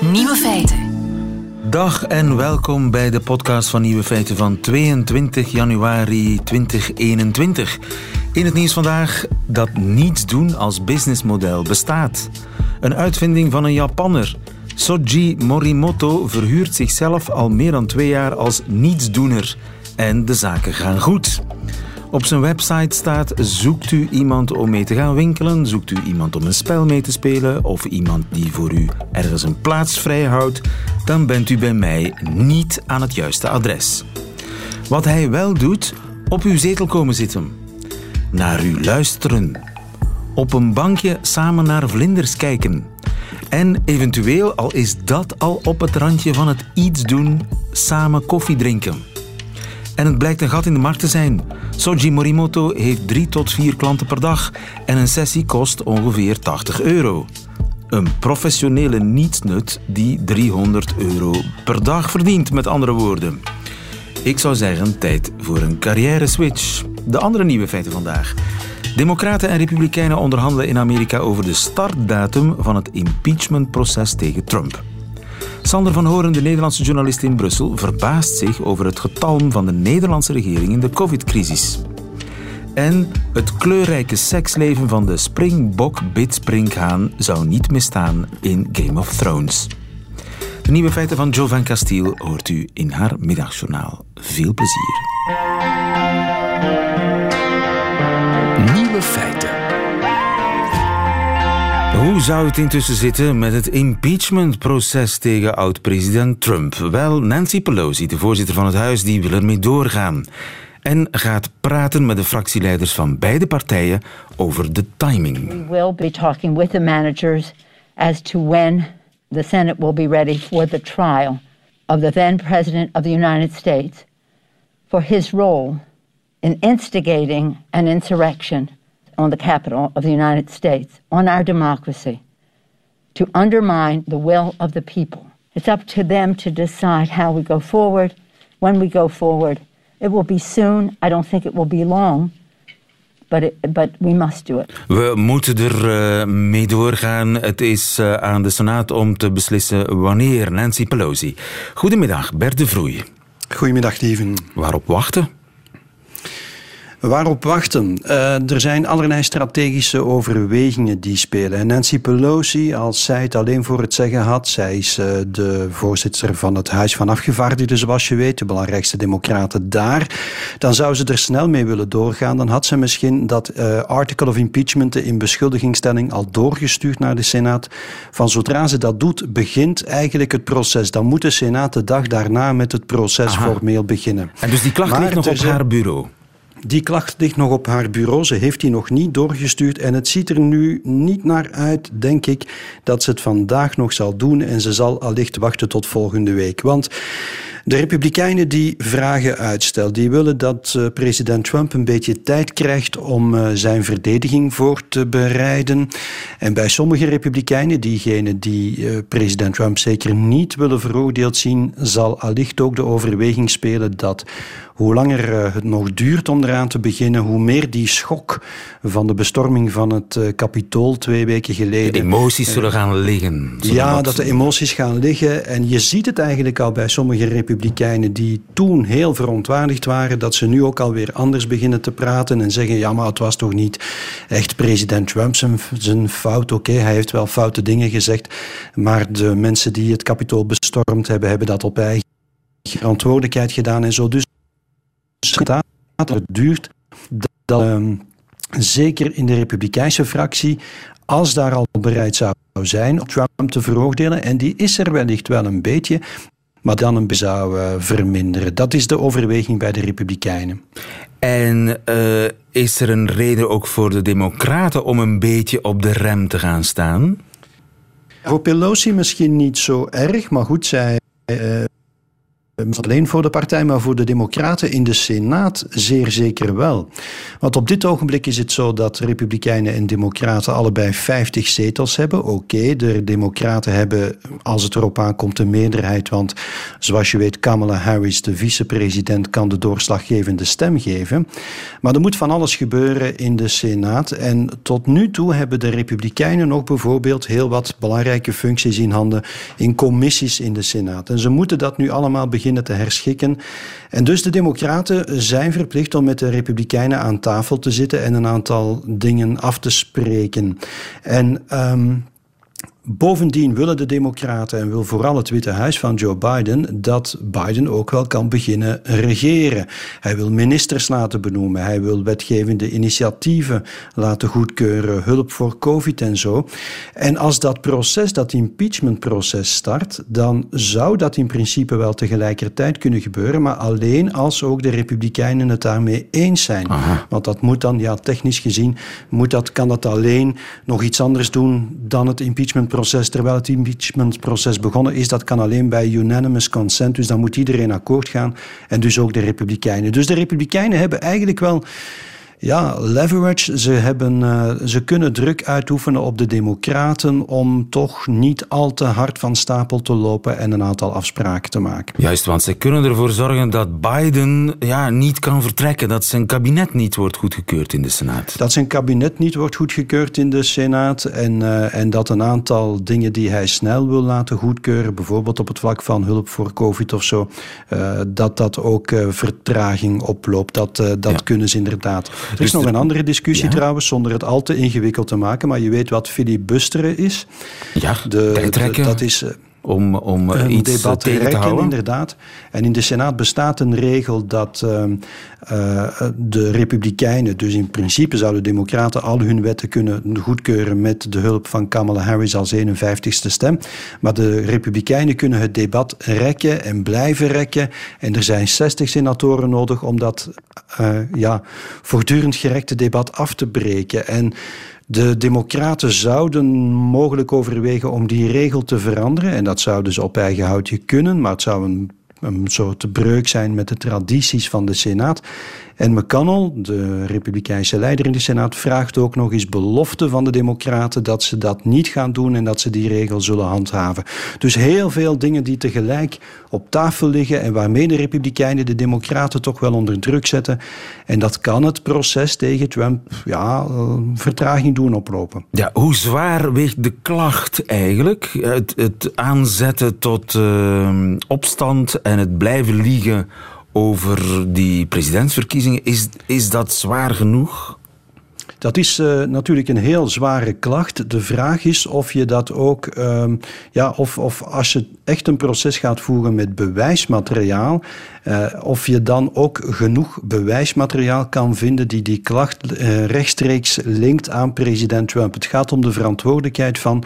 Nieuwe feiten. Dag en welkom bij de podcast van Nieuwe Feiten van 22 januari 2021. In het nieuws vandaag dat niets doen als businessmodel bestaat. Een uitvinding van een Japanner. Soji Morimoto verhuurt zichzelf al meer dan twee jaar als nietsdoener. En de zaken gaan goed. Op zijn website staat: zoekt u iemand om mee te gaan winkelen? Zoekt u iemand om een spel mee te spelen? Of iemand die voor u ergens een plaats vrijhoudt? Dan bent u bij mij niet aan het juiste adres. Wat hij wel doet, op uw zetel komen zitten. Naar u luisteren. Op een bankje samen naar vlinders kijken. En eventueel, al is dat al op het randje van het iets doen, samen koffie drinken. En het blijkt een gat in de markt te zijn. Soji Morimoto heeft drie tot vier klanten per dag en een sessie kost ongeveer 80 euro. Een professionele nietsnut die 300 euro per dag verdient, met andere woorden. Ik zou zeggen, tijd voor een carrière switch. De andere nieuwe feiten vandaag. Democraten en Republikeinen onderhandelen in Amerika over de startdatum van het impeachmentproces tegen Trump. Sander van Horen, de Nederlandse journalist in Brussel, verbaast zich over het getalm van de Nederlandse regering in de covid-crisis. En het kleurrijke seksleven van de springbok Bitsprinkhaan zou niet misstaan in Game of Thrones. De nieuwe feiten van Jo van Castiel hoort u in haar middagjournaal. Veel plezier. Nieuwe feiten. Hoe zou het intussen zitten met het impeachmentproces tegen oud-president Trump? Wel, Nancy Pelosi, de voorzitter van het huis, die wil ermee doorgaan. En gaat praten met de fractieleiders van beide partijen over de timing. We will be talking with the managers as to when the Senate will be ready for the trial of the then President of the United States for his role in instigating an insurrection on the Capitol of the United States, on our democracy, to undermine the will of the people. It's up to them to decide how we go forward, when we go forward. It will be soon. I don't think it will be long. But, it, but we must do it. We moeten er uh, mee doorgaan. Het is uh, aan de Senaat om te beslissen wanneer. Nancy Pelosi. Goedemiddag, Bert de Vroei. Goedemiddag, Lieven. Waarop wachten? Waarop wachten? Uh, er zijn allerlei strategische overwegingen die spelen. En Nancy Pelosi, als zij het alleen voor het zeggen had, zij is uh, de voorzitter van het Huis van Afgevaardigden, zoals je weet, de belangrijkste democraten daar, dan zou ze er snel mee willen doorgaan. Dan had ze misschien dat uh, article of impeachment, de in beschuldigingstelling, al doorgestuurd naar de Senaat. Van zodra ze dat doet, begint eigenlijk het proces. Dan moet de Senaat de dag daarna met het proces Aha. formeel beginnen. En dus die klacht maar ligt nog op haar bureau? Die klacht ligt nog op haar bureau. Ze heeft die nog niet doorgestuurd. En het ziet er nu niet naar uit, denk ik, dat ze het vandaag nog zal doen. En ze zal allicht wachten tot volgende week. Want de Republikeinen die vragen uitstel. Die willen dat uh, president Trump een beetje tijd krijgt om uh, zijn verdediging voor te bereiden. En bij sommige Republikeinen, diegenen die uh, president Trump zeker niet willen veroordeeld zien, zal allicht ook de overweging spelen dat hoe langer het nog duurt om eraan te beginnen, hoe meer die schok van de bestorming van het uh, Capitool twee weken geleden. De emoties zullen gaan liggen. Ja, dat de emoties gaan liggen. En je ziet het eigenlijk al bij sommige republikeinen die toen heel verontwaardigd waren, dat ze nu ook alweer anders beginnen te praten en zeggen: ja, maar het was toch niet echt president Trump zijn, fout. Oké, okay, hij heeft wel foute dingen gezegd, maar de mensen die het Capitool bestormd hebben, hebben dat op eigen verantwoordelijkheid gedaan en zo. Dus het duurt dat um, zeker in de Republikeinse fractie, als daar al bereid zou zijn om Trump te veroordelen, en die is er wellicht wel een beetje, maar dan een zou uh, verminderen. Dat is de overweging bij de Republikeinen. En uh, is er een reden ook voor de Democraten om een beetje op de rem te gaan staan? Voor Pelosi misschien niet zo erg, maar goed, zij. Uh, alleen voor de partij, maar voor de Democraten in de Senaat zeer zeker wel. Want op dit ogenblik is het zo dat Republikeinen en Democraten allebei 50 zetels hebben. Oké, de Democraten hebben, als het erop aankomt, een meerderheid. Want zoals je weet, Kamala Harris, de vicepresident, kan de doorslaggevende stem geven. Maar er moet van alles gebeuren in de Senaat. En tot nu toe hebben de Republikeinen nog bijvoorbeeld heel wat belangrijke functies in handen in commissies in de Senaat. En ze moeten dat nu allemaal beginnen te herschikken. En dus de Democraten zijn verplicht om met de Republikeinen aan tafel te zitten en een aantal dingen af te spreken. En um, Bovendien willen de Democraten en wil vooral het Witte Huis van Joe Biden dat Biden ook wel kan beginnen regeren. Hij wil ministers laten benoemen, hij wil wetgevende initiatieven laten goedkeuren, hulp voor COVID en zo. En als dat proces, dat impeachmentproces start, dan zou dat in principe wel tegelijkertijd kunnen gebeuren, maar alleen als ook de Republikeinen het daarmee eens zijn. Want dat moet dan, ja, technisch gezien, moet dat, kan dat alleen nog iets anders doen dan het impeachment proces, terwijl het impeachmentproces begonnen is, dat kan alleen bij unanimous consent. Dus dan moet iedereen akkoord gaan en dus ook de Republikeinen. Dus de Republikeinen hebben eigenlijk wel ja, leverage. Ze, hebben, uh, ze kunnen druk uitoefenen op de Democraten om toch niet al te hard van stapel te lopen en een aantal afspraken te maken. Juist, want ze kunnen ervoor zorgen dat Biden ja, niet kan vertrekken, dat zijn kabinet niet wordt goedgekeurd in de Senaat. Dat zijn kabinet niet wordt goedgekeurd in de Senaat en, uh, en dat een aantal dingen die hij snel wil laten goedkeuren, bijvoorbeeld op het vlak van hulp voor COVID of zo, uh, dat dat ook vertraging oploopt. Dat, dat ja. kunnen ze inderdaad. Er is dus nog een andere discussie ja. trouwens, zonder het al te ingewikkeld te maken. Maar je weet wat filibusteren is. Ja, de, de dat is om, om een iets debat tegen rekken, te houden. inderdaad. En in de Senaat bestaat een regel dat uh, uh, de Republikeinen, dus in principe zouden Democraten al hun wetten kunnen goedkeuren met de hulp van Kamala Harris als 51ste stem. Maar de Republikeinen kunnen het debat rekken en blijven rekken. En er zijn 60 senatoren nodig om dat uh, ja, voortdurend gerekte debat af te breken. En de Democraten zouden mogelijk overwegen om die regel te veranderen. En dat zou dus op eigen houtje kunnen, maar het zou een, een soort breuk zijn met de tradities van de Senaat. En McConnell, de republikeinse leider in de Senaat, vraagt ook nog eens belofte van de Democraten dat ze dat niet gaan doen en dat ze die regel zullen handhaven. Dus heel veel dingen die tegelijk op tafel liggen en waarmee de Republikeinen de Democraten toch wel onder druk zetten. En dat kan het proces tegen Trump ja, vertraging doen oplopen. Ja, hoe zwaar weegt de klacht eigenlijk? Het, het aanzetten tot uh, opstand en het blijven liegen over die presidentsverkiezingen. Is, is dat zwaar genoeg? Dat is uh, natuurlijk een heel zware klacht. De vraag is of je dat ook, uh, ja, of, of als je echt een proces gaat voeren met bewijsmateriaal, uh, of je dan ook genoeg bewijsmateriaal kan vinden die die klacht uh, rechtstreeks linkt aan president Trump. Het gaat om de verantwoordelijkheid van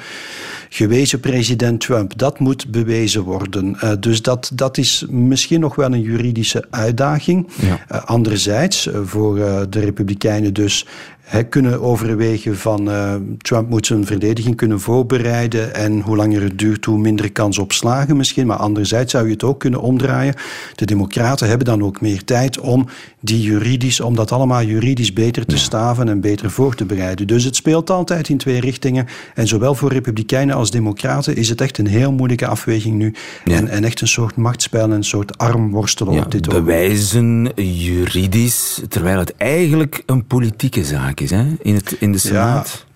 gewezen president Trump. Dat moet bewezen worden. Uh, dus dat, dat is misschien nog wel een juridische uitdaging. Ja. anderzijds, voor de Republikeinen dus He, kunnen overwegen van uh, Trump moet zijn verdediging kunnen voorbereiden en hoe langer het duurt, hoe minder kans op slagen misschien. Maar anderzijds zou je het ook kunnen omdraaien. De democraten hebben dan ook meer tijd om, die juridisch, om dat allemaal juridisch beter te staven en beter voor te bereiden. Dus het speelt altijd in twee richtingen. En zowel voor republikeinen als democraten is het echt een heel moeilijke afweging nu. Ja. En, en, echt een soort machtsspel en een soort armworstelen ja, op dit Bewijzen juridisch, terwijl het eigenlijk een politieke zaak is hè? In, het, in de Senaat. Ja.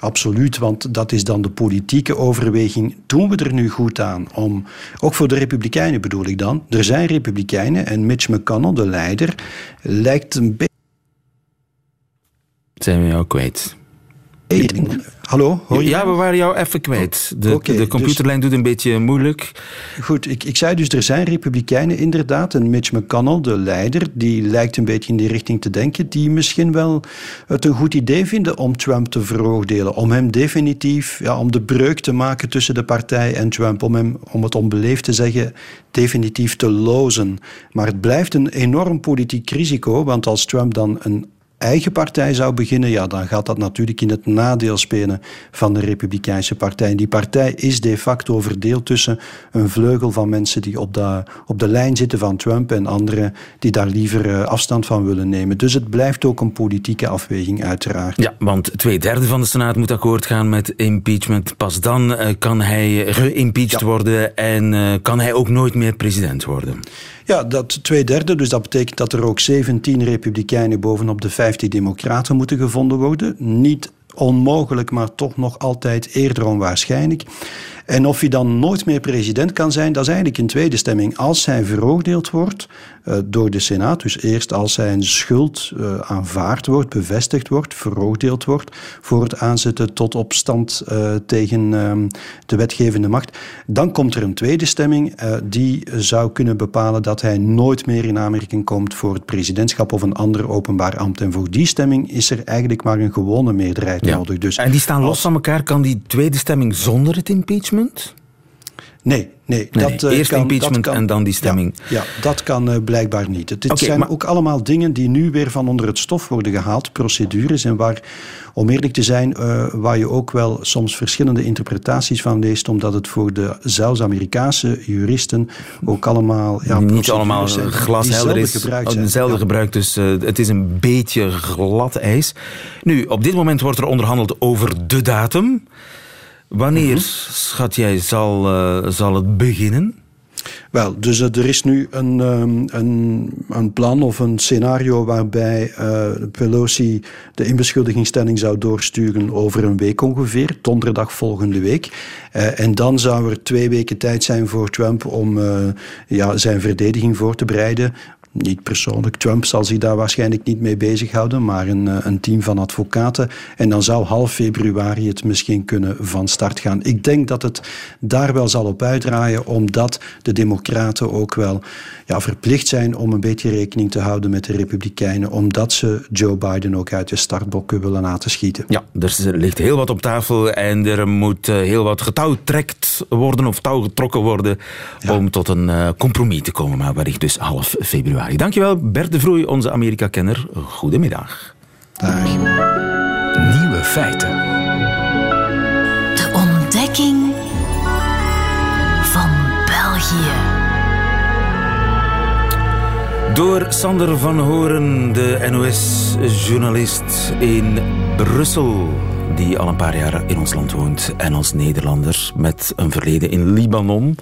Absoluut, want dat is dan de politieke overweging. Doen we er nu goed aan om, ook voor de Republikeinen bedoel ik dan, er zijn Republikeinen en Mitch McConnell, de leider, lijkt een beetje. Zijn we jou kwijt? Hallo, hoor je? Ja, we waren jou even kwijt. De, okay, de computerlijn dus, doet een beetje moeilijk. Goed, ik, ik zei dus, er zijn republikeinen inderdaad. En Mitch McConnell, de leider, die lijkt een beetje in die richting te denken. Die misschien wel het een goed idee vinden om Trump te veroordelen. Om hem definitief, ja, om de breuk te maken tussen de partij en Trump. Om hem, om het onbeleefd te zeggen, definitief te lozen. Maar het blijft een enorm politiek risico. Want als Trump dan een eigen partij zou beginnen, ja, dan gaat dat natuurlijk in het nadeel spelen van de Republikeinse Partij. En die partij is de facto verdeeld tussen een vleugel van mensen die op de, op de lijn zitten van Trump en anderen die daar liever eh, afstand van willen nemen. Dus het blijft ook een politieke afweging, uiteraard. Ja, want twee derde van de Senaat moet akkoord gaan met impeachment. Pas dan uh, kan hij geïmpeached ja. worden en kan hij ook nooit meer president worden. Ja, dat twee derde. Dus dat betekent dat er ook 17 republikeinen bovenop de 50 democraten moeten gevonden worden. Niet onmogelijk, maar toch nog altijd eerder onwaarschijnlijk. En of hij dan nooit meer president kan zijn, dat is eigenlijk een tweede stemming. Als hij veroordeeld wordt uh, door de Senaat, dus eerst als zijn schuld uh, aanvaard wordt, bevestigd wordt, veroordeeld wordt voor het aanzetten tot opstand uh, tegen de wetgevende macht, dan komt er een tweede stemming die zou kunnen bepalen dat hij nooit meer in aanmerking komt voor het presidentschap of een ander openbaar ambt. En voor die stemming is er eigenlijk maar een gewone meerderheid ja. nodig. Dus en die staan los van elkaar. Kan die tweede stemming zonder het impeachment? Nee, nee. nee dat, uh, Eerst kan, impeachment dat kan, en dan die stemming. Ja, ja dat kan uh, blijkbaar niet. Het okay, zijn maar... ook allemaal dingen die nu weer van onder het stof worden gehaald, procedures, en waar, om eerlijk te zijn, uh, waar je ook wel soms verschillende interpretaties van leest, omdat het voor de zelfs Amerikaanse juristen ook allemaal... Ja, niet allemaal glashelder is, gebruikt zijn. Dezelfde ja. gebruikt, dus het is een beetje glad ijs. Nu, op dit moment wordt er onderhandeld over de datum. Wanneer, mm -hmm. schat jij, zal, uh, zal het beginnen? Wel, dus uh, er is nu een, um, een, een, plan of een scenario waarbij uh, Pelosi de inbeschuldigingsstelling zou doorsturen over een week ongeveer, donderdag volgende week. Uh, en dan zou er twee weken tijd zijn voor Trump om ja, zijn verdediging voor te bereiden niet persoonlijk. Trump zal zich daar waarschijnlijk niet mee bezighouden, maar een, een team van advocaten. En dan zou half februari het misschien kunnen van start gaan. Ik denk dat het daar wel zal op uitdraaien, omdat de Democraten ook wel ja, verplicht zijn om een beetje rekening te houden met de Republikeinen, omdat ze Joe Biden ook uit de startbokken willen laten schieten. Ja, er ligt heel wat op tafel en er moet heel wat getouwtrekt worden of touw getrokken worden ja. om tot een compromis te komen, maar wellicht dus half februari. Dankjewel Bert de Vroei, onze Amerika-kenner. Goedemiddag. Dag. Nieuwe feiten. De ontdekking van België. Door Sander van Horen, de NOS-journalist in Brussel die al een paar jaar in ons land woont en als Nederlander met een verleden in Libanon,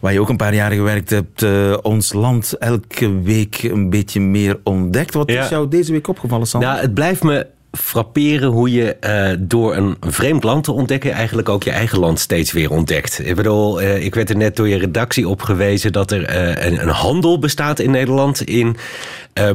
waar je ook een paar jaar gewerkt hebt, uh, ons land elke week een beetje meer ontdekt. Wat ja. is jou deze week opgevallen, Sander? Nou, het blijft me frapperen hoe je uh, door een vreemd land te ontdekken... eigenlijk ook je eigen land steeds weer ontdekt. Ik bedoel, uh, ik werd er net door je redactie op gewezen... dat er uh, een, een, handel bestaat in Nederland in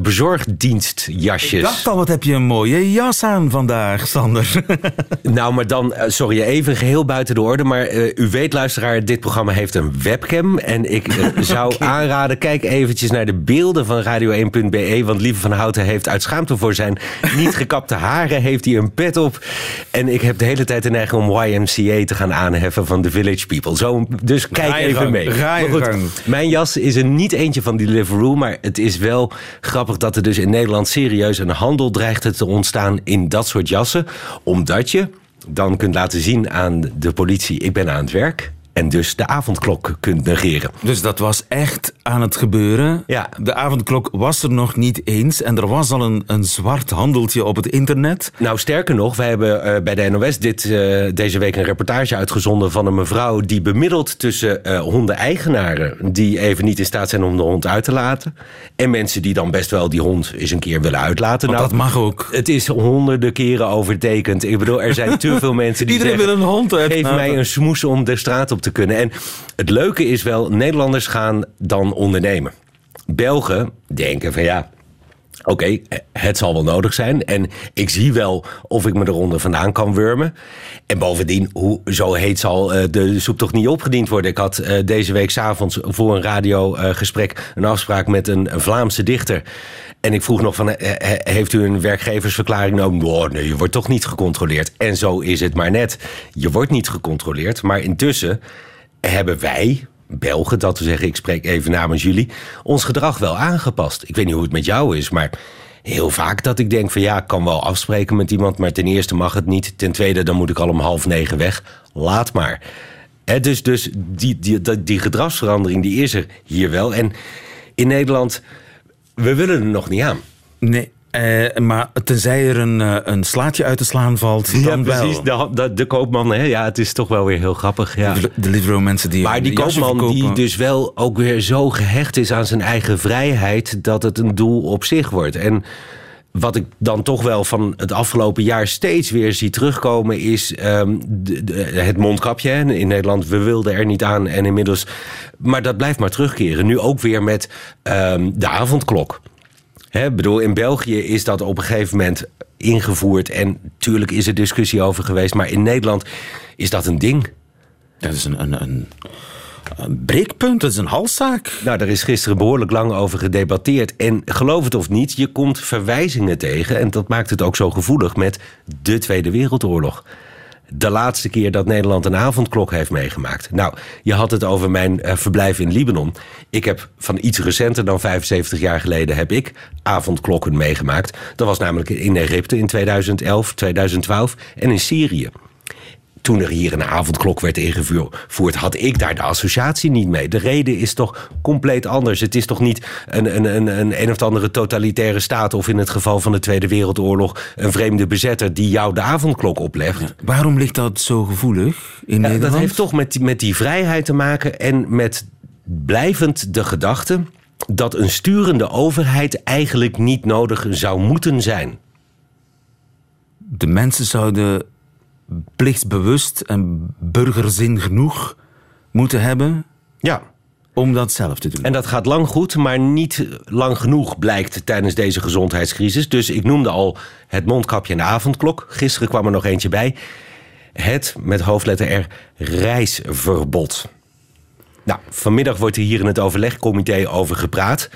bezorgdienstjasjes. Ik dacht al, wat heb je een mooie jas aan vandaag, Sander. nou, maar dan, sorry, even geheel buiten de orde... maar u weet, luisteraar, dit programma heeft een webcam... en ik zou okay. aanraden, kijk eventjes naar de beelden van radio1.be... want Lieve van Houten heeft uit schaamte voor zijn niet gekapte haar haren heeft hij een pet op. En ik heb de hele tijd de neiging om YMCA te gaan aanheffen van The Village People. Zo, dus kijk Rijgang, even mee. Goed, mijn jas is er niet eentje van Deliveroo, maar het is wel grappig dat er dus in Nederland serieus een handel dreigt te ontstaan in dat soort jassen. Omdat je dan kunt laten zien aan de politie, ik ben aan het werk en dus de avondklok kunt negeren. Dus dat was echt aan het gebeuren. Ja. De avondklok was er nog niet eens en er was al een, een zwart handeltje op het internet. Nou, sterker nog, wij hebben uh, bij de NOS dit, uh, deze week een reportage uitgezonden van een mevrouw die bemiddelt tussen uh, hondeneigenaren die even niet in staat zijn om de hond uit te laten en mensen die dan best wel die hond eens een keer willen uitlaten. Want nou, dat mag ook. Het is honderden keren overtekend. Ik bedoel, er zijn te veel mensen die Iedereen zeggen, wil een hond uit. geef mij een smoes om de straat op te kunnen. En het leuke is wel, Nederlanders gaan dan ondernemen. Belgen denken van ja, Oké, het zal wel nodig zijn. En ik zie wel of ik me eronder vandaan kan wurmen. En bovendien, hoe zo heet zal de soep toch niet opgediend worden? Ik had uh, deze week s'avonds voor een radiogesprek een afspraak met een, Vlaamse dichter. En ik vroeg nog van, heeft u een werkgeversverklaring nodig? Oh, nee, je wordt toch niet gecontroleerd. En zo is het maar net. Je wordt niet gecontroleerd, maar intussen hebben wij, Belgen, dat we zeggen, ik spreek even namens jullie, ons gedrag wel aangepast. Ik weet niet hoe het met jou is, maar heel vaak dat ik denk van ja, ik kan wel afspreken met iemand, maar ten eerste mag het niet. Ten tweede, dan moet ik al om half negen weg. Laat maar. dus dus die, die, die gedragsverandering die is er hier wel. En in Nederland, we willen er nog niet aan. Nee, eh, maar tenzij er een, uh, een slaatje uit te slaan valt, dan ja, precies. De, de, de, koopman, hè? ja, het is toch wel weer heel grappig. Ja. De Deliveroo mensen die. Maar die koopman die dus wel ook weer zo gehecht is aan zijn eigen vrijheid dat het een doel op zich wordt. En wat ik dan toch wel van het afgelopen jaar steeds weer zie terugkomen, is um, de, de, het mondkapje. In Nederland, we wilden er niet aan en inmiddels. Maar dat blijft maar terugkeren. Nu ook weer met um, de avondklok. Hè, bedoel, in België is dat op een gegeven moment ingevoerd. En tuurlijk is er discussie over geweest. Maar in Nederland is dat een ding. Dat is een, een, een, een breekpunt, dat is een halszaak. Nou, daar is gisteren behoorlijk lang over gedebatteerd. En geloof het of niet, je komt verwijzingen tegen. En dat maakt het ook zo gevoelig met de Tweede Wereldoorlog de laatste keer dat Nederland een avondklok heeft meegemaakt. Nou, je had het over mijn uh, verblijf in Libanon. Ik heb van iets recenter dan 75 jaar geleden heb ik avondklokken meegemaakt. Dat was namelijk in Egypte in 2011, 2012 en in Syrië toen er hier een avondklok werd ingevoerd, had ik daar de associatie niet mee. De reden is toch compleet anders. Het is toch niet een, een, een, een, een of andere totalitaire staat, of in het geval van de Tweede Wereldoorlog, een vreemde bezetter die jou de avondklok oplegt. waarom ligt dat zo gevoelig in ja, Nederland? Dat heeft toch met, met die vrijheid te maken en met blijvend de gedachte dat een sturende overheid eigenlijk niet nodig zou moeten zijn. De mensen zouden plichtsbewust en burgerzin genoeg moeten hebben. Ja. Om dat zelf te doen. En dat gaat lang goed, maar niet lang genoeg blijkt tijdens deze gezondheidscrisis. Dus ik noemde al het mondkapje en de avondklok. Gisteren kwam er nog eentje bij. Het, met hoofdletter R, reisverbod. Nou, vanmiddag wordt er hier in het overlegcomité over gepraat.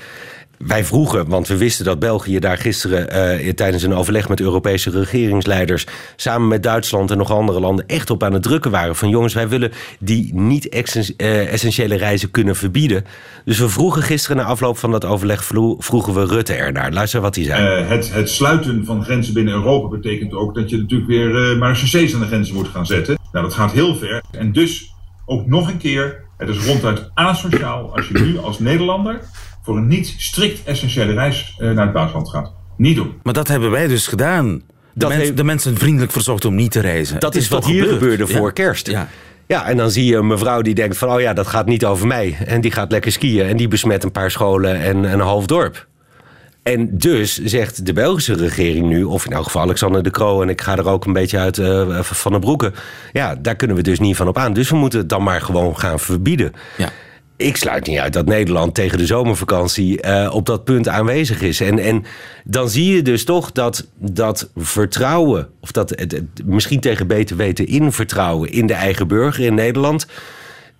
Wij vroegen, want we wisten dat België daar gisteren uh, tijdens een overleg met Europese regeringsleiders samen met Duitsland en nog andere landen echt op aan het drukken waren. Van jongens, wij willen die niet uh, essentiële reizen kunnen verbieden. Dus we vroegen gisteren na afloop van dat overleg vroegen we Rutte ernaar. Luister wat hij zei. Uh, het, het, sluiten van grenzen binnen Europa betekent ook dat je natuurlijk weer maar cc's aan de grenzen moet gaan zetten. Nou, dat gaat heel ver. En dus ook nog een keer, het is ronduit asociaal als je nu als Nederlander voor een niet strikt essentiële reis uh, naar het buitenland gaat. Niet doen. Maar dat hebben wij dus gedaan. De, mens, de mensen vriendelijk verzocht om niet te reizen. Dat is, wat hier gebeurde voor kerst. Ja. Ja, en dan zie je een mevrouw die denkt van... oh ja, dat gaat niet over mij. En die gaat lekker skiën en die besmet een paar scholen en, een half dorp. En dus zegt de Belgische regering nu, of in elk geval Alexander de Croo... en ik ga er ook een beetje uit uh, van de broeken... ja, daar kunnen we dus niet van op aan. Dus we moeten het dan maar gewoon gaan verbieden. Ja ik sluit niet uit dat Nederland tegen de zomervakantie uh, op dat punt aanwezig is. En, en dan zie je dus toch dat, dat vertrouwen, of dat het, misschien tegen beter weten in vertrouwen in de eigen burger in Nederland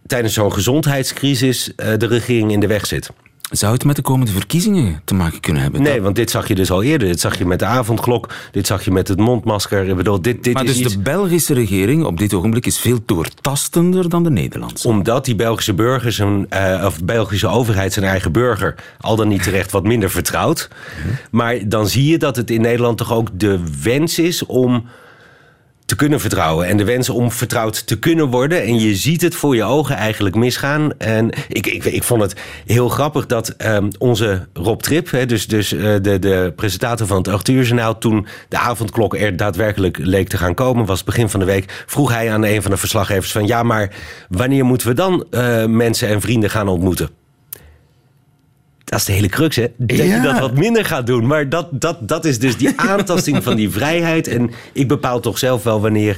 tijdens zo'n gezondheidscrisis uh, de regering in de weg zit. Zou het met de komende verkiezingen te maken kunnen hebben? Nee, want dit zag je dus al eerder. Dit zag je met de avondklok, dit zag je met het mondmasker. Ik bedoel, dit, dit maar is dus de Belgische regering op dit ogenblik is veel doortastender dan de Nederlandse? Omdat die Belgische burgers, een, uh, of Belgische overheid zijn eigen burger... al dan niet terecht wat minder vertrouwt. Mhm. Maar dan zie je dat het in Nederland toch ook de wens is om te kunnen vertrouwen. En de wens om vertrouwd te kunnen worden. En je ziet het voor je ogen eigenlijk misgaan. En ik, ik, ik vond het heel grappig dat um, onze Rob Trip, hè, dus, dus uh, de, de presentator van het 8 uur toen de avondklok er daadwerkelijk leek te gaan komen, was begin van de week, vroeg hij aan een van de verslaggevers van ja, maar wanneer moeten we dan uh, mensen en vrienden gaan ontmoeten? Dat is de hele crux, hè? Dat je dat wat minder gaat doen. Maar dat, dat, dat is dus die aantasting van die vrijheid. En ik bepaal toch zelf wel wanneer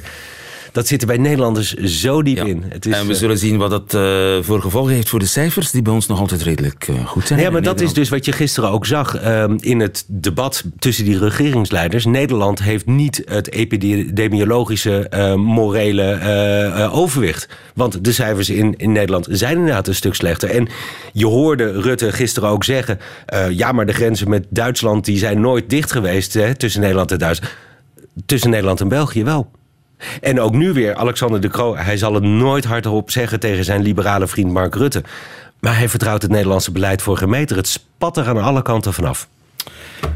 dat zit er bij Nederlanders zo diep in. Het is, en we eh, zullen zien wat dat uh, voor gevolgen heeft voor de cijfers, die bij ons nog altijd redelijk uh, goed zijn. Ja, maar dat is dus wat je gisteren ook zag uh, in het debat tussen die regeringsleiders. Nederland heeft niet het epidemiologische, morele overwicht. Want de cijfers in, in Nederland zijn inderdaad een stuk slechter. En je hoorde Rutte gisteren ook zeggen: ja, maar de grenzen met Duitsland die zijn nooit dicht geweest hè, tussen Nederland en Duitsland. Tussen Nederland en België wel. En ook nu weer Alexander de Croo. Hij zal het nooit hardop zeggen tegen zijn liberale vriend Mark Rutte. Maar hij vertrouwt het Nederlandse beleid voor gemeter. Het spat er aan alle kanten vanaf.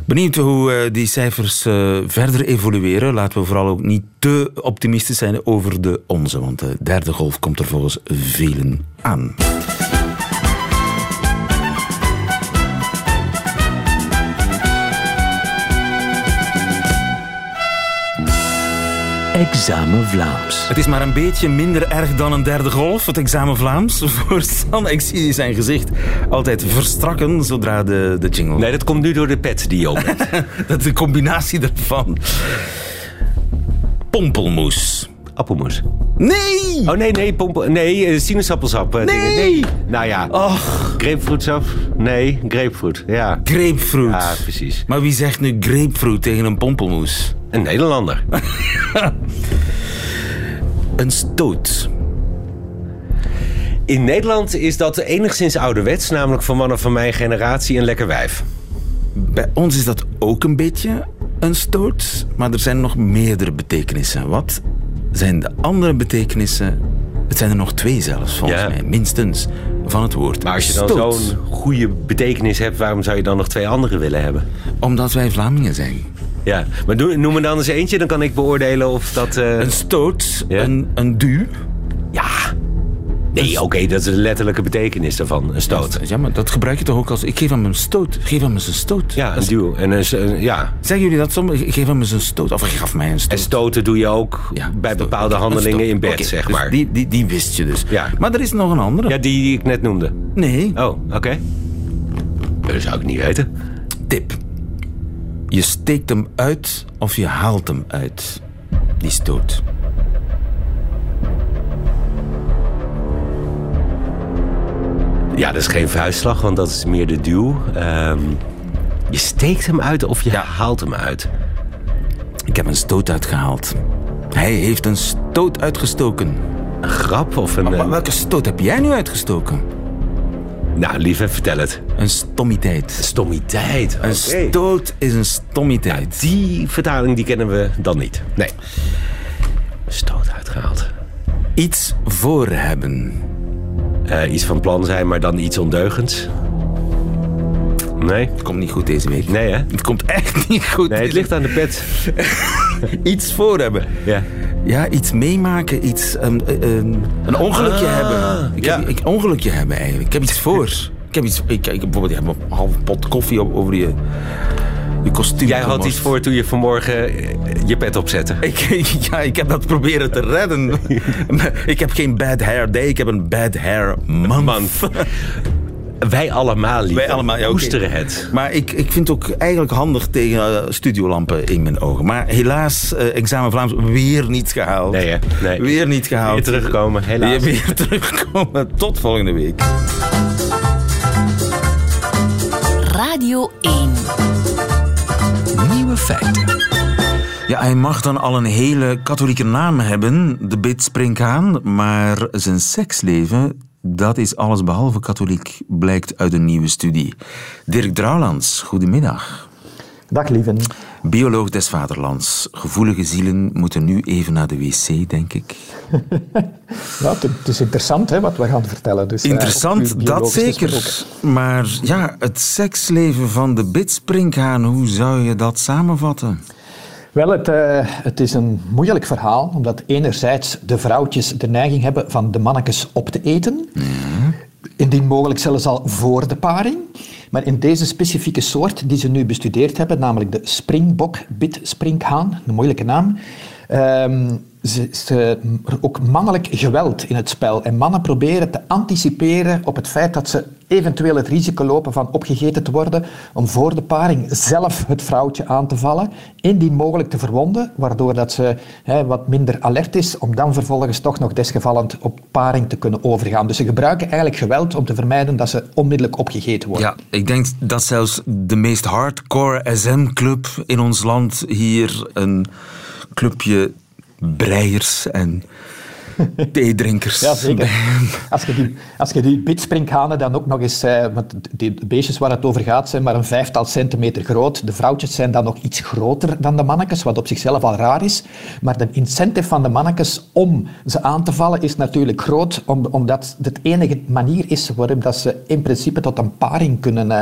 Benieuwd hoe uh, die cijfers uh, verder evolueren. Laten we vooral ook niet te optimistisch zijn over de onze, want de derde golf komt er volgens velen aan. Examen Vlaams. Het is maar een beetje minder erg dan een derde golf, het examen Vlaams. Voor Sanne, ik zie zijn gezicht altijd verstrakken zodra de, de jingle... Nee, dat komt nu door de pet die je op dat is de combinatie ervan. Pompelmoes. Appelmoes. Nee! Oh nee, nee, pompel, nee, eh, sinaasappelsap. Nee! nee! Nou ja, Och. grapefruitsap? Nee, grapefruit, ja. Grapefruit. Ja, precies. Maar wie zegt nu grapefruit tegen een pompelmoes? Een Nederlander. een stoot. In Nederland is dat enigszins ouderwets, namelijk voor mannen van mijn generatie een lekker wijf. Bij ons is dat ook een beetje een stoot, maar er zijn nog meerdere betekenissen. Wat zijn de andere betekenissen? Het zijn er nog twee zelfs, volgens mij, minstens, van het woord. Maar als je dan zo'n goede betekenis hebt, waarom zou je dan nog twee andere willen hebben? Omdat wij Vlamingen zijn. Ja, maar noem me dan eens eentje, dan kan ik beoordelen of dat... Uh... Een stoot, een, een du. Ja, Nee, oké, dat is de letterlijke betekenis daarvan, een stoot. Ja, maar dat gebruik je toch ook als... Ik geef hem een stoot. Geef hem eens een stoot. Ja, een duw. En een, ja. Zeggen jullie dat soms? Geef hem eens een stoot. Of gaf mij een stoot. En stoten doe je ook bij bepaalde handelingen in bed, zeg dus maar. die, die, die wist je dus. Ja. Maar er is nog een andere. Ja, die, die ik net noemde. Nee. Oh, oké. Dat zou ik niet weten. Tip. Je steekt hem uit of je haalt hem uit. Die stoot. Ja, dat is geen vuistslag, want dat is meer de duw. Um, je steekt hem uit of je haalt hem uit? Ik heb een stoot uitgehaald. Hij heeft een stoot uitgestoken. Een grap of een... Maar, welke stoot heb jij nu uitgestoken? Nou, lieve, vertel het. Een stommiteit. Stommiteit, Een stoot is een stommiteit. die vertaling die kennen we dan niet. Nee. Stoot uitgehaald. Iets voor hebben. Uh, iets van plan zijn, maar dan iets ondeugends. Nee. Het komt niet goed deze week. Nee, hè? Het komt echt niet goed. Nee, het ligt aan de pet. iets voor hebben. Ja. Ja, iets meemaken, iets... Um, um, een ongelukje ah, hebben. Ik ja. heb een ongelukje hebben eigenlijk. Ik heb iets voor. Ik heb iets... Ik, ik, bijvoorbeeld, een halve pot koffie over je je kostuum. Jij had iets voor toen je vanmorgen eh, je pet opzette. Ik, ja, ik heb dat proberen te redden. ik heb geen bad hair day, ik heb een bad hair month. Wij allemaal, lief. Wij allemaal, ja, okay. het. Maar ik, ik vind het ook eigenlijk handig tegen uh, studiolampen in mijn ogen. Maar helaas, uh, examen Vlaams weer niet gehaald. Nee, hè? Nee. Weer niet gehaald. Weer terugkomen, helaas. Weer, weer terugkomen. Tot volgende week. Radio 1 Nieuwe feiten. Ja, hij mag dan al een hele katholieke naam hebben, de Bit Springhaan, maar zijn seksleven, dat is alles behalve katholiek, blijkt uit een nieuwe studie. Dirk Drouwlands, goedemiddag. Dag lieven. Bioloog des vaderlands. Gevoelige zielen moeten nu even naar de wc, denk ik. ja, het is interessant hè, wat we gaan vertellen. Dus, eh, interessant, dat zeker. Maar ja, het seksleven van de bidspringhaan, hoe zou je dat samenvatten? Wel, het, uh, het, is een moeilijk verhaal, omdat enerzijds de vrouwtjes de neiging hebben van de mannetjes op te eten. Ja. Indien mogelijk zelfs al voor de paring. Maar in deze specifieke soort die ze nu bestudeerd hebben, namelijk de springbok bitspringhaan, een moeilijke naam, um, is ook mannelijk geweld in het spel. En mannen proberen te anticiperen op het feit dat ze eventueel het risico lopen van opgegeten te worden, om voor de paring zelf het vrouwtje aan te vallen, indien mogelijk te verwonden, waardoor dat ze hè, wat minder alert is, om dan vervolgens toch nog desgevallend op paring te kunnen overgaan. Dus ze gebruiken eigenlijk geweld om te vermijden dat ze onmiddellijk opgegeten worden. Ja, ik denk dat zelfs de meest hardcore SM-club in ons land hier een clubje breiers en theedrinkers. Ja, zeker. Als je die, als je die bitsprinkhanen dan ook nog eens... Eh, want die beestjes waar het over gaat zijn maar een vijftal centimeter groot. De vrouwtjes zijn dan nog iets groter dan de mannetjes, wat op zichzelf al raar is. Maar de incentive van de mannetjes om ze aan te vallen is natuurlijk groot, omdat het enige manier is waarop dat ze in principe tot een paring kunnen, uh,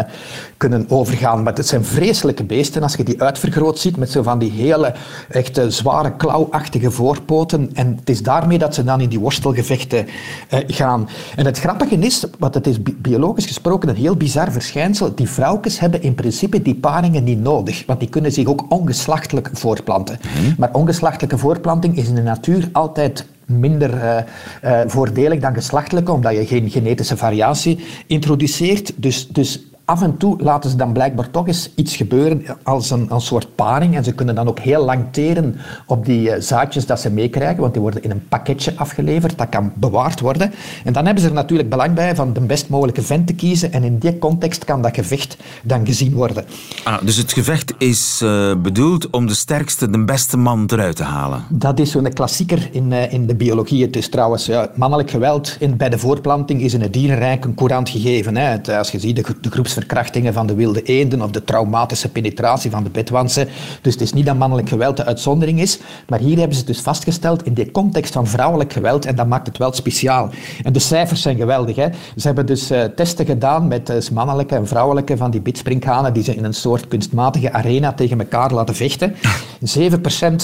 kunnen overgaan. Maar het zijn vreselijke beesten als je die uitvergroot ziet met zo van die hele echte zware klauwachtige voorpoten. En het is daarmee dat ze dan in die worstelgevechten uh, gaan. En het grappige is, want het is biologisch gesproken een heel bizar verschijnsel, die vrouwtjes hebben in principe die paringen niet nodig, want die kunnen zich ook ongeslachtelijk voortplanten. Mhm. Maar ongeslachtelijke voortplanting is in de natuur altijd minder uh, uh, voordelig dan geslachtelijke, omdat je geen genetische variatie introduceert. Dus, dus af en toe laten ze dan blijkbaar toch eens iets gebeuren als een, een soort paring. En ze kunnen dan ook heel lang teren op die uh, zaadjes dat ze meekrijgen, want die worden in een pakketje afgeleverd, dat kan bewaard worden. En dan hebben ze er natuurlijk belang bij van de best mogelijke vent te kiezen. En in die context kan dat gevecht dan gezien worden. Ah, dus het gevecht is uh, bedoeld om de sterkste, de beste man eruit te halen? Dat is zo'n klassieker in, uh, in de biologie. Het is trouwens ja, mannelijk geweld in, bij de voortplanting is in het dierenrijk een courant gegeven. Hè. Het, als je ziet de, de groeps verkrachtingen van de wilde eenden of de traumatische penetratie van de bedwansen. Dus het is niet dat mannelijk geweld de uitzondering is, maar hier hebben ze het dus vastgesteld in de context van vrouwelijk geweld en dat maakt het wel speciaal. En de cijfers zijn geweldig. Hè? Ze hebben dus uh, testen gedaan met uh, mannelijke en vrouwelijke van die bitsprinkhanen die ze in een soort kunstmatige arena tegen elkaar laten vechten. In 7%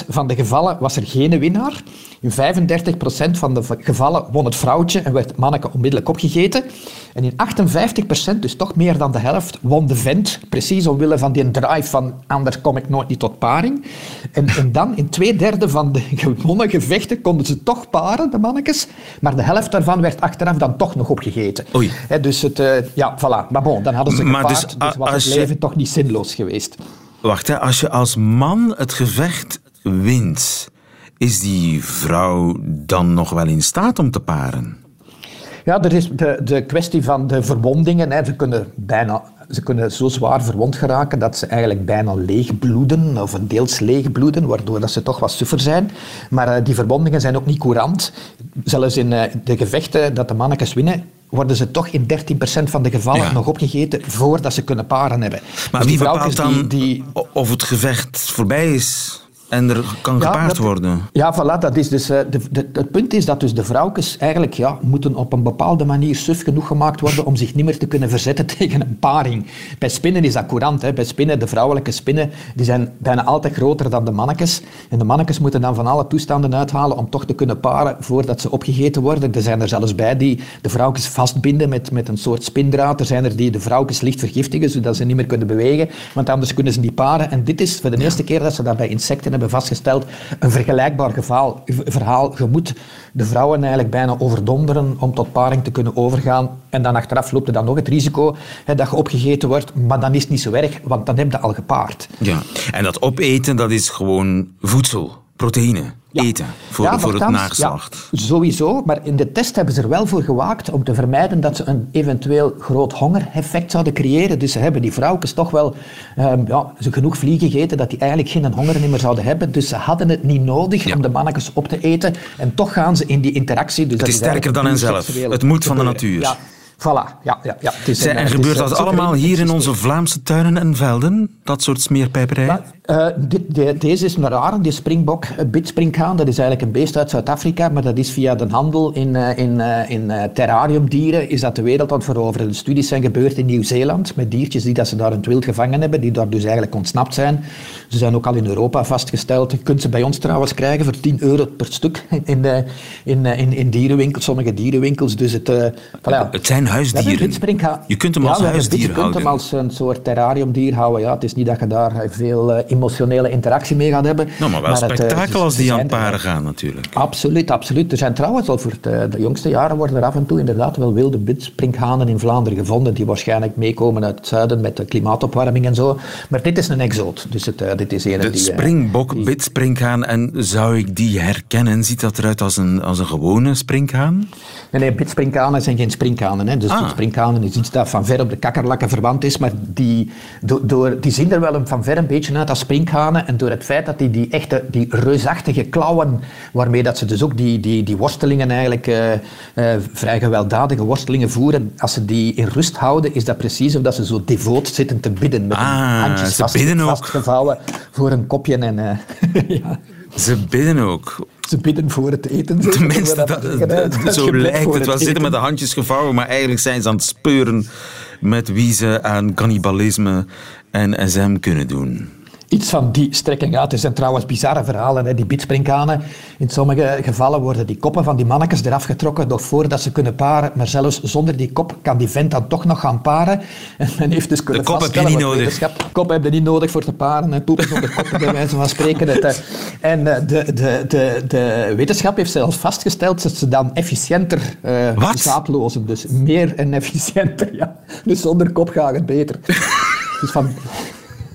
van de gevallen was er geen winnaar. In 35% van de gevallen won het vrouwtje en werd het manneke onmiddellijk opgegeten. En in 58%, dus toch meer dan de helft, won de vent. Precies omwille van die drive van anders kom ik nooit niet tot paring. En, en dan in twee derde van de gewonnen gevechten konden ze toch paren, de mannetjes. Maar de helft daarvan werd achteraf dan toch nog opgegeten. Oei. He, dus het, uh, ja, voilà. Maar bon, dan hadden ze gepaard, dus, dus was het leven je... toch niet zinloos geweest. Wacht, hè, als je als man het gevecht wint, is die vrouw dan nog wel in staat om te paren? Ja, er is de, de kwestie van de verwondingen. Hè. Ze, kunnen bijna, ze kunnen zo zwaar verwond geraken dat ze eigenlijk bijna leeg bloeden, of deels leeg bloeden, waardoor dat ze toch wat suffer zijn. Maar uh, die verwondingen zijn ook niet courant. Zelfs in uh, de gevechten dat de mannetjes winnen, worden ze toch in 13% van de gevallen ja. nog opgegeten voordat ze kunnen paren hebben. Maar dus wie bepaalt dan die, die... of het gevecht voorbij is? En er kan ja, gepaard dat, worden. Ja, voilà, dat is dus, uh, de, de, het punt is dat dus de vrouwtjes eigenlijk ja, moeten op een bepaalde manier suf genoeg gemaakt worden om zich niet meer te kunnen verzetten tegen een paring. Bij spinnen is dat courant. Hè. Bij spinnen, de vrouwelijke spinnen, die zijn bijna altijd groter dan de mannetjes. En de mannetjes moeten dan van alle toestanden uithalen om toch te kunnen paren voordat ze opgegeten worden. Er zijn er zelfs bij die de vrouwtjes vastbinden met, met een soort spindraad. Er zijn er die de vrouwtjes licht vergiftigen, zodat ze niet meer kunnen bewegen. Want anders kunnen ze niet paren. En dit is voor de eerste keer dat ze dat bij insecten hebben vastgesteld, een vergelijkbaar verhaal. Je moet de vrouwen eigenlijk bijna overdonderen om tot paring te kunnen overgaan. En dan achteraf loopt er dan nog het risico hè, dat je opgegeten wordt. Maar dan is het niet zo erg, want dan heb je al gepaard. Ja, en dat opeten, dat is gewoon voedsel, proteïne ja. eten voor, ja, voor het nageslacht. Ja, sowieso, maar in de test hebben ze er wel voor gewaakt om te vermijden dat ze een eventueel groot hongereffect zouden creëren. Dus ze hebben die vrouwtjes toch wel um, ja, ze genoeg vliegen gegeten dat die eigenlijk geen honger meer zouden hebben. Dus ze hadden het niet nodig om de mannetjes op te eten. En toch gaan ze in die interactie. Dus het is sterker dan henzelf. Het moet van de natuur. Voilà, ja. ja, ja. Het is, en, en gebeurt dat allemaal hier in onze Vlaamse tuinen en velden? Dat soort smeerpijperij? Uh, dit, de, deze is een rare, die springbok, bitsprinkhaan. Dat is eigenlijk een beest uit Zuid-Afrika, maar dat is via de handel in, uh, in, uh, in terrariumdieren is dat de wereld aan veroveren. De studies zijn gebeurd in Nieuw-Zeeland met diertjes die dat ze daar in het wild gevangen hebben, die daar dus eigenlijk ontsnapt zijn. Ze zijn ook al in Europa vastgesteld. Je kunt ze bij ons trouwens krijgen voor 10 euro per stuk in, in, in, in dierenwinkels, sommige dierenwinkels. Dus het, voilà. het zijn huisdieren. Je kunt hem als ja, huisdier houden. Je kunt hem als een soort terrariumdier houden. Ja, het is niet dat je daar veel emotionele interactie mee gaat hebben. Nou, maar wel maar spektakel het, als die aan paren gaan natuurlijk. Absoluut, absoluut. Er zijn trouwens al voor de, de, jongste jaren worden er af en toe inderdaad wel wilde bitsprinkhanen in Vlaanderen gevonden die waarschijnlijk meekomen uit het zuiden met de klimaatopwarming en zo. Maar dit is een exoot. Dus het, dit is een de die... springbok, die... En zou ik die herkennen? Ziet dat eruit als een, als een gewone sprinkhaan? Nee, nee, bitsprinkhanen zijn geen sprinkhanen. Hè. Dus Ah. die sprinkhanen is iets dat van ver op de kakkerlakken verwant is, maar die, do- door, die zien er wel een- van ver een beetje uit als sprinkhanen. En door het feit dat die, die echte, die reusachtige klauwen, waarmee dat ze dus ook die, die, die worstelingen eigenlijk, eh, eh, vrij gewelddadige worstelingen voeren, als ze die in rust houden, is dat precies of dat ze zo devoot zitten te bidden. Met Ah, handjes vast, vastgevouwen voor een kopje. En, eh, ja, Ze bidden ook. ze bidden voor het eten. Tenminste, dat, zeggen, zo lijkt het wel. Ze zitten met de handjes gevouwen, maar eigenlijk zijn ze aan het speuren met wie ze aan cannibalisme en SM kunnen doen. Iets van die strekking uit. Er zijn trouwens bizarre verhalen, hè, die biedsprinkhanen. In sommige gevallen worden die koppen van die mannetjes eraf getrokken nog voordat ze kunnen paren. Maar zelfs zonder die kop kan die vent dan toch nog gaan paren. En men heeft dus kunnen De kop heb je niet nodig. wetenschap- Kop heb je niet nodig voor te paren. En poepen zonder kop, bij wijze van spreken. Het, eh, en eh, de, de, de, de wetenschap heeft zelfs vastgesteld dat ze dan efficiënter Wat? zaadlozen. Dus meer en efficiënter, ja. Dus zonder kop gaat het beter. dus van...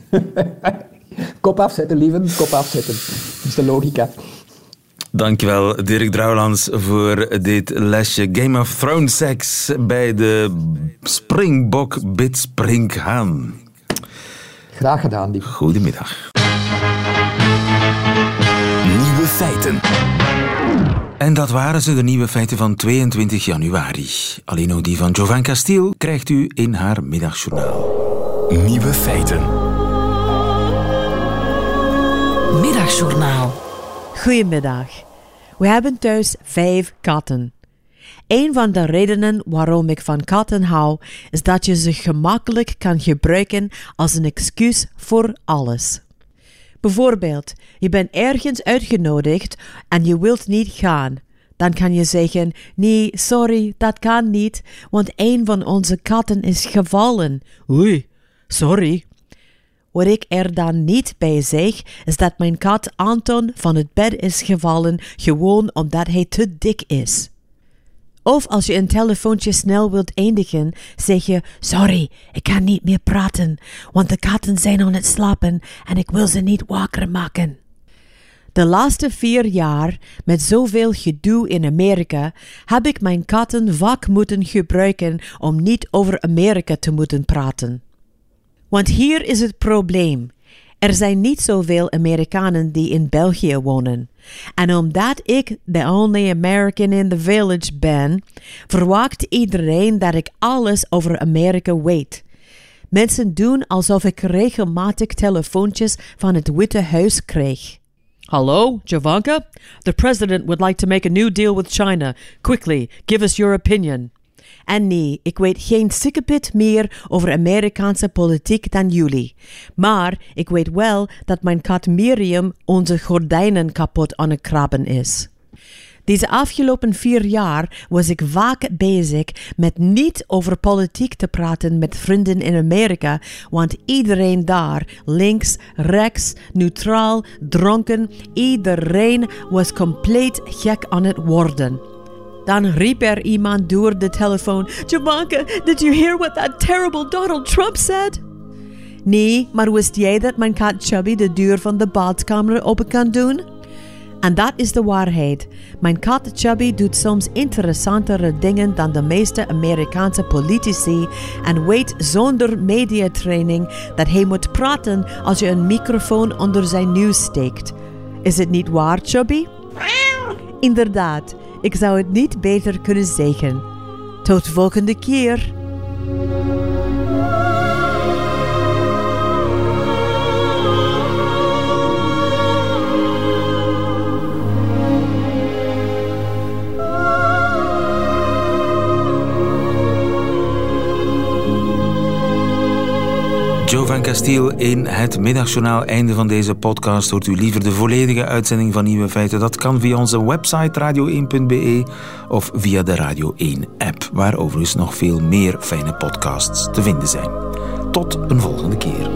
Kop afzetten, lieven. Kop afzetten. Dat is de logica. Dankjewel Dirk Drouwlands voor dit lesje Game of Thrones seks bij de Springbok Bit Springhaan. Graag gedaan, lief. Goedemiddag. Nieuwe feiten. En dat waren ze, de nieuwe feiten van 22 januari. Alleen ook die van Jovan Castiel krijgt u in haar middagjournaal. Nieuwe feiten. Middagjournaal. Goedemiddag. We hebben thuis vijf katten. Een van de redenen waarom ik van katten hou, is dat je ze gemakkelijk kan gebruiken als een excuus voor alles. Bijvoorbeeld, je bent ergens uitgenodigd en je wilt niet gaan. Dan kan je zeggen: Nee, sorry, dat kan niet, want een van onze katten is gevallen. Oei, sorry. Wat ik er dan niet bij zeg, is dat mijn kat Anton van het bed is gevallen gewoon omdat hij te dik is. Of als je een telefoontje snel wilt eindigen, zeg je: Sorry, ik kan niet meer praten, want de katten zijn aan het slapen en ik wil ze niet wakker maken. De laatste vier jaar, met zoveel gedoe in Amerika, heb ik mijn katten vaak moeten gebruiken om niet over Amerika te moeten praten. Want hier is het probleem. Er zijn niet zoveel Amerikanen die in België wonen. En omdat ik the only American in the village ben, verwacht iedereen dat ik alles over Amerika weet. Mensen doen alsof ik regelmatig telefoontjes van het Witte Huis krijg. Hallo, Javanka? The president would like to make a new deal with China. Quickly, give us your opinion. En nee, ik weet geen sikkepit meer over Amerikaanse politiek dan jullie. Maar ik weet wel dat mijn kat Miriam onze gordijnen kapot aan het krabben is. Deze afgelopen vier jaar was ik vaak bezig met niet over politiek te praten met vrienden in Amerika, want iedereen daar, links, rechts, neutraal, dronken, iedereen was compleet gek aan het worden. Dan riep er iemand door de telefoon: Javanka, did you hear what that terrible Donald Trump said? Nee, maar wist jij dat mijn kat Chubby de deur van de badkamer open kan doen? En dat is de waarheid. Mijn kat Chubby doet soms interessantere dingen dan de meeste Amerikaanse politici en weet zonder mediatraining dat hij moet praten als je een microfoon onder zijn neus steekt. Is het niet waar, Chubby? Inderdaad, ik zou het niet beter kunnen zeggen. Tot volgende keer. Castiel in het middagjournaal. Einde van deze podcast. Hoort u liever de volledige uitzending van Nieuwe Feiten? Dat kan via onze website radio1.be of via de Radio 1 app, waar overigens nog veel meer fijne podcasts te vinden zijn. Tot een volgende keer.